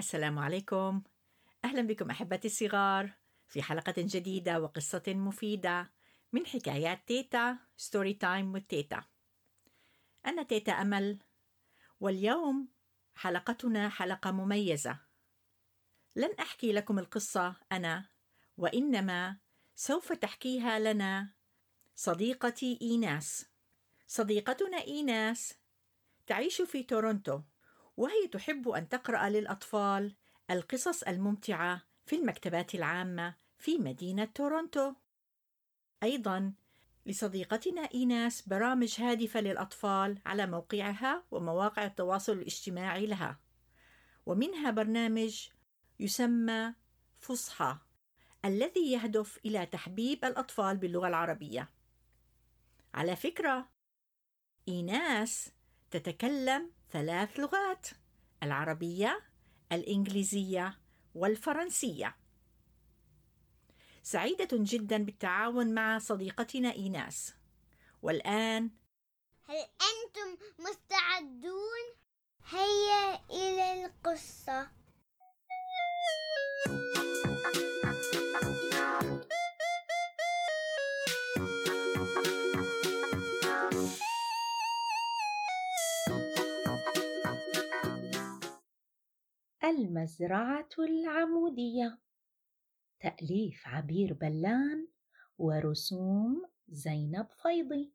السلام عليكم. أهلا بكم أحبتي الصغار في حلقة جديدة وقصة مفيدة من حكايات تيتا story time والتيتا أنا تيتا أمل واليوم حلقتنا حلقة مميزة. لن أحكي لكم القصة أنا وإنما سوف تحكيها لنا صديقتي إيناس. صديقتنا إيناس تعيش في تورونتو وهي تحب أن تقرأ للأطفال القصص الممتعة في المكتبات العامة في مدينة تورونتو. أيضا لصديقتنا إيناس برامج هادفة للأطفال على موقعها ومواقع التواصل الاجتماعي لها ومنها برنامج يسمى فصحى الذي يهدف إلى تحبيب الأطفال باللغة العربية. على فكرة ايناس تتكلم ثلاث لغات العربية الإنجليزية والفرنسية. سعيدة جدا بالتعاون مع صديقتنا إيناس. والآن هل أنتم مستعدون؟ المزرعة العمودية. تأليف عبير بلان ورسوم زينب فيضي.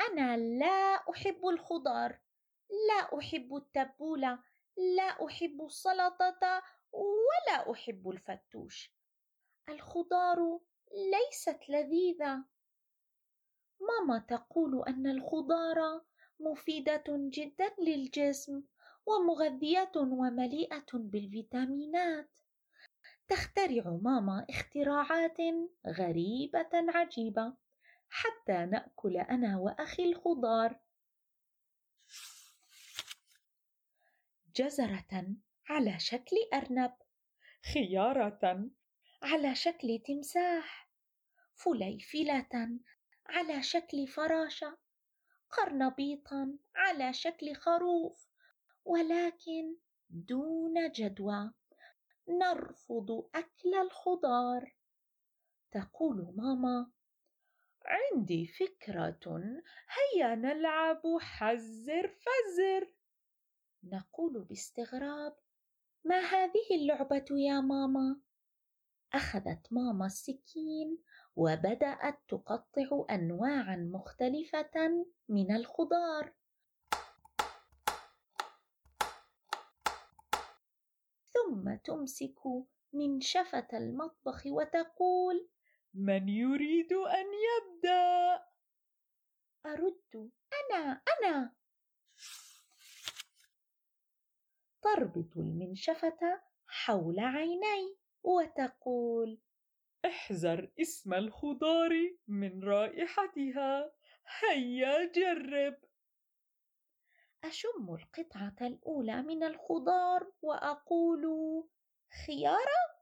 أنا لا أحب الخضار لا أحب التبولة لا أحب السلطة ولا أحب الفتوش. الخضار ليست لذيذة. ماما تقول أن الخضار مفيدة جدا للجسم. ومغذية ومليئة بالفيتامينات. تخترع ماما اختراعات غريبة عجيبة حتى نأكل أنا وأخي الخضار. جزرة على شكل أرنب خيارة على شكل تمساح فليفلة على شكل فراشة قرنبيطا على شكل خروف. ولكن دون جدوى نرفض أكل الخضار. تقول ماما عندي فكرة هيا نلعب حزر فزر. نقول باستغراب ما هذه اللعبة يا ماما؟ أخذت ماما السكين وبدأت تقطع انواعا مختلفة من الخضار. ثم تمسك منشفة المطبخ وتقول: من يريد أن يبدأ؟ أرد: أنا أنا. تربط المنشفة حول عيني وتقول: احذر اسم الخضار من رائحتها، هيا جرب. أشم القطعة الأولى من الخضار وأقول خيارة؟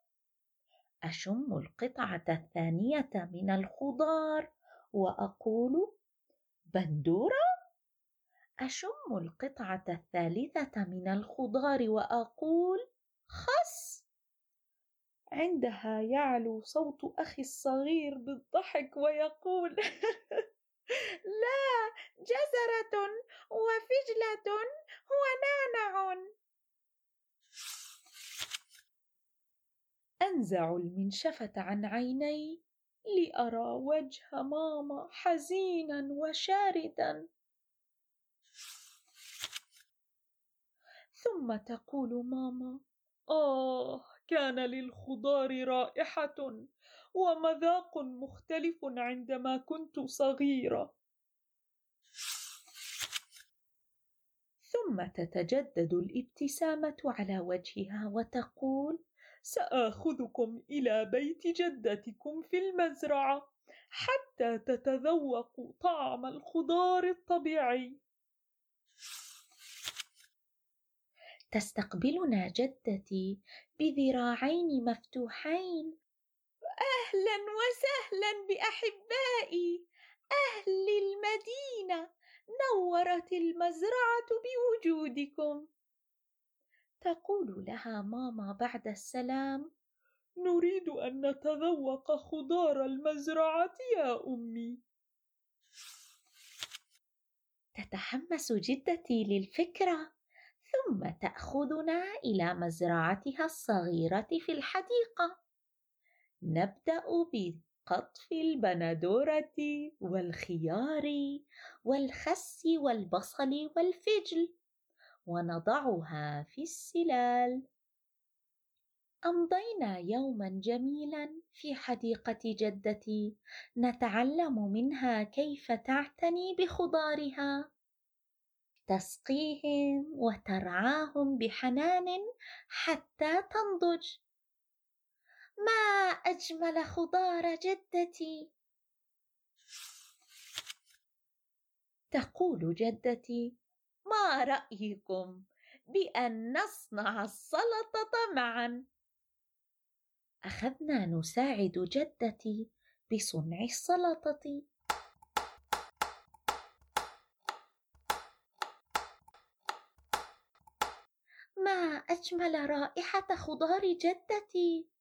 أشم القطعة الثانية من الخضار وأقول بندورة؟ أشم القطعة الثالثة من الخضار وأقول خس؟ عندها يعلو صوت أخي الصغير بالضحك ويقول لا جزرة وفجلة ونعنع. أنزع المنشفة عن عيني لأرى وجه ماما حزينا وشاردا. ثم تقول ماما آه كان للخضار رائحة. ومذاق مختلف عندما كنت صغيرة. ثم تتجدد الابتسامة على وجهها وتقول سآخذكم إلى بيت جدتكم في المزرعة حتى تتذوقوا طعم الخضار الطبيعي. تستقبلنا جدتي بذراعين مفتوحين أهلا وسهلا بأحبائي. أهل المدينة نورت المزرعة بوجودكم. تقول لها ماما بعد السلام نريد أن نتذوق خضار المزرعة يا أمي. تتحمس جدتي للفكرة ثم تأخذنا إلى مزرعتها الصغيرة في الحديقة. نبدأ بقطف البندورة والخيار والخس والبصل والفجل ونضعها في السلال. أمضينا يوما جميلا في حديقة جدتي نتعلم منها كيف تعتني بخضارها. تسقيهم وترعاهم بحنان حتى تنضج. ما أجمل خضار جدتي؟ تقول جدتي ما رأيكم بأن نصنع السلطة معا أخذنا نساعد جدتي بصنع السلطة. ما أجمل رائحة خضار جدتي؟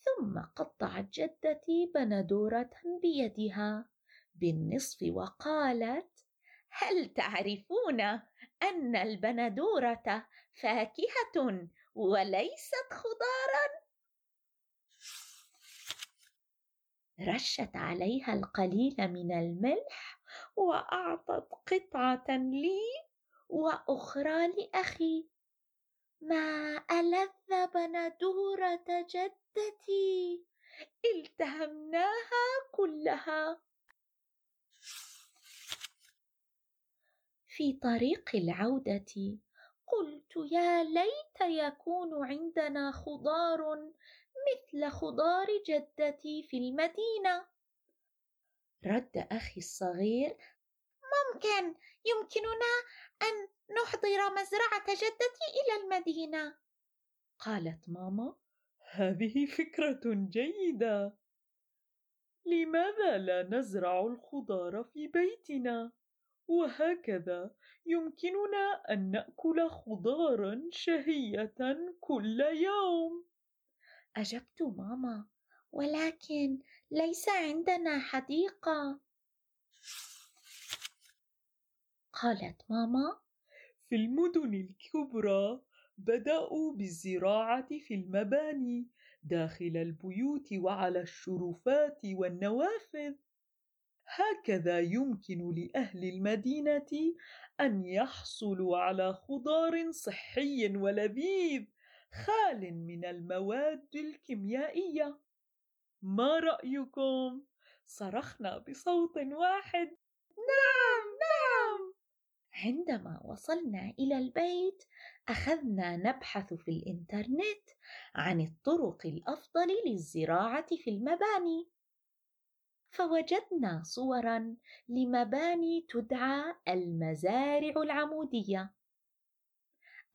ثم قطعت جدتي بندورة بيدها بالنصف وقالت هل تعرفون أن البندورة فاكهة وليست خضارا رشت عليها القليل من الملح وأعطت قطعة لي وأخرى لأخي. ما ألذ بندورة جدتي التهمناها كلها. في طريق العودة قلت يا ليت يكون عندنا خضار مثل خضار جدتي في المدينة. رد أخي الصغير ممكن يمكننا أن نحضر مزرعة جدتي إلى المدينة. قالت ماما هذه فكرة جيدة. لماذا لا نزرع الخضار في بيتنا؟ وهكذا يمكننا أن نأكل خضارا شهية كل يوم. أجبت ماما ولكن ليس عندنا حديقة. قالت ماما في المدن الكبرى بدأوا بالزراعة في المباني داخل البيوت وعلى الشرفات والنوافذ. هكذا يمكن لأهل المدينة أن يحصلوا على خضار صحي ولذيذ خال من المواد الكيميائية. ما رأيكم؟ صرخنا بصوت واحد. نعم نعم! عندما وصلنا إلى البيت أخذنا نبحث في الإنترنت عن الطرق الأفضل للزراعة في المباني. فوجدنا صورا لمباني تدعى المزارع العمودية.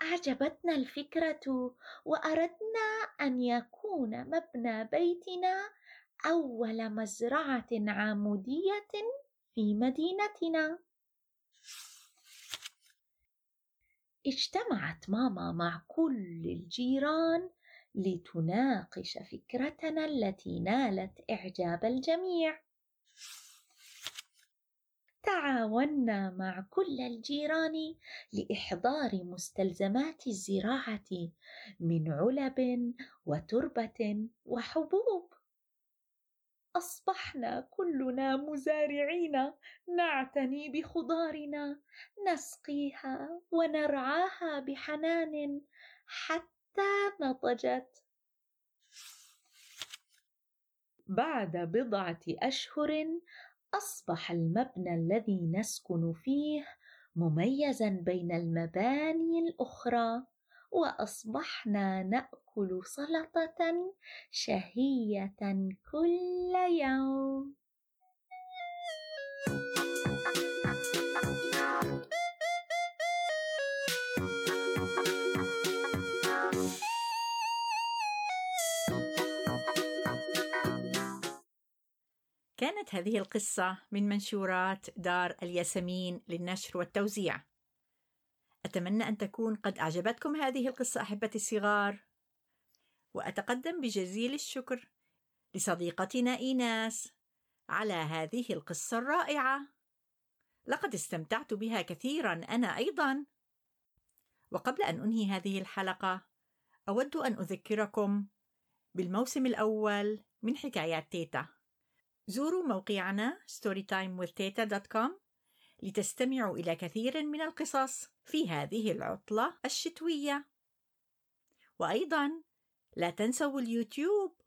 أعجبتنا الفكرة وأردنا أن يكون مبنى بيتنا أول مزرعة عمودية في مدينتنا. اجتمعت ماما مع كل الجيران لتناقش فكرتنا التي نالت إعجاب الجميع. تعاوننا مع كل الجيران لإحضار مستلزمات الزراعة من علب وتربة وحبوب. أصبحنا كلنا مزارعين. نعتني بخضارنا نسقيها ونرعاها بحنان حتى نضجت. بعد بضعة أشهر أصبح المبنى الذي نسكن فيه مميزا بين المباني الأخرى. وأصبحنا نأكل سلطة شهية كل يوم. كانت هذه القصة من منشورات دار الياسمين للنشر والتوزيع. أتمنى أن تكون قد أعجبتكم هذه القصة أحبتي الصغار، وأتقدم بجزيل الشكر لصديقتنا إيناس على هذه القصة الرائعة. لقد استمتعت بها كثيرا أنا أيضا. وقبل أن أنهي هذه الحلقة، أود أن أذكركم بالموسم الأول من حكايات تيتا. زوروا موقعنا storytimewithteta.com لتستمعوا إلى كثير من القصص في هذه العطلة الشتوية. وأيضا لا تنسوا اليوتيوب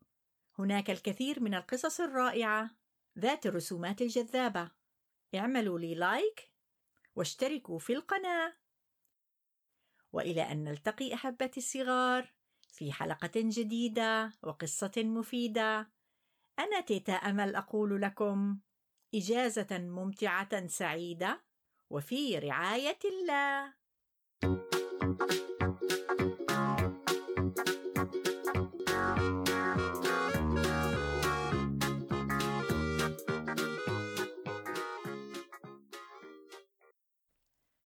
هناك الكثير من القصص الرائعة ذات الرسومات الجذابة. اعملوا لي لايك واشتركوا في القناة. وإلى أن نلتقي أحبتي الصغار في حلقة جديدة وقصة مفيدة. أنا تيتا أمل أقول لكم إجازة ممتعة سعيدة وفي رعاية الله.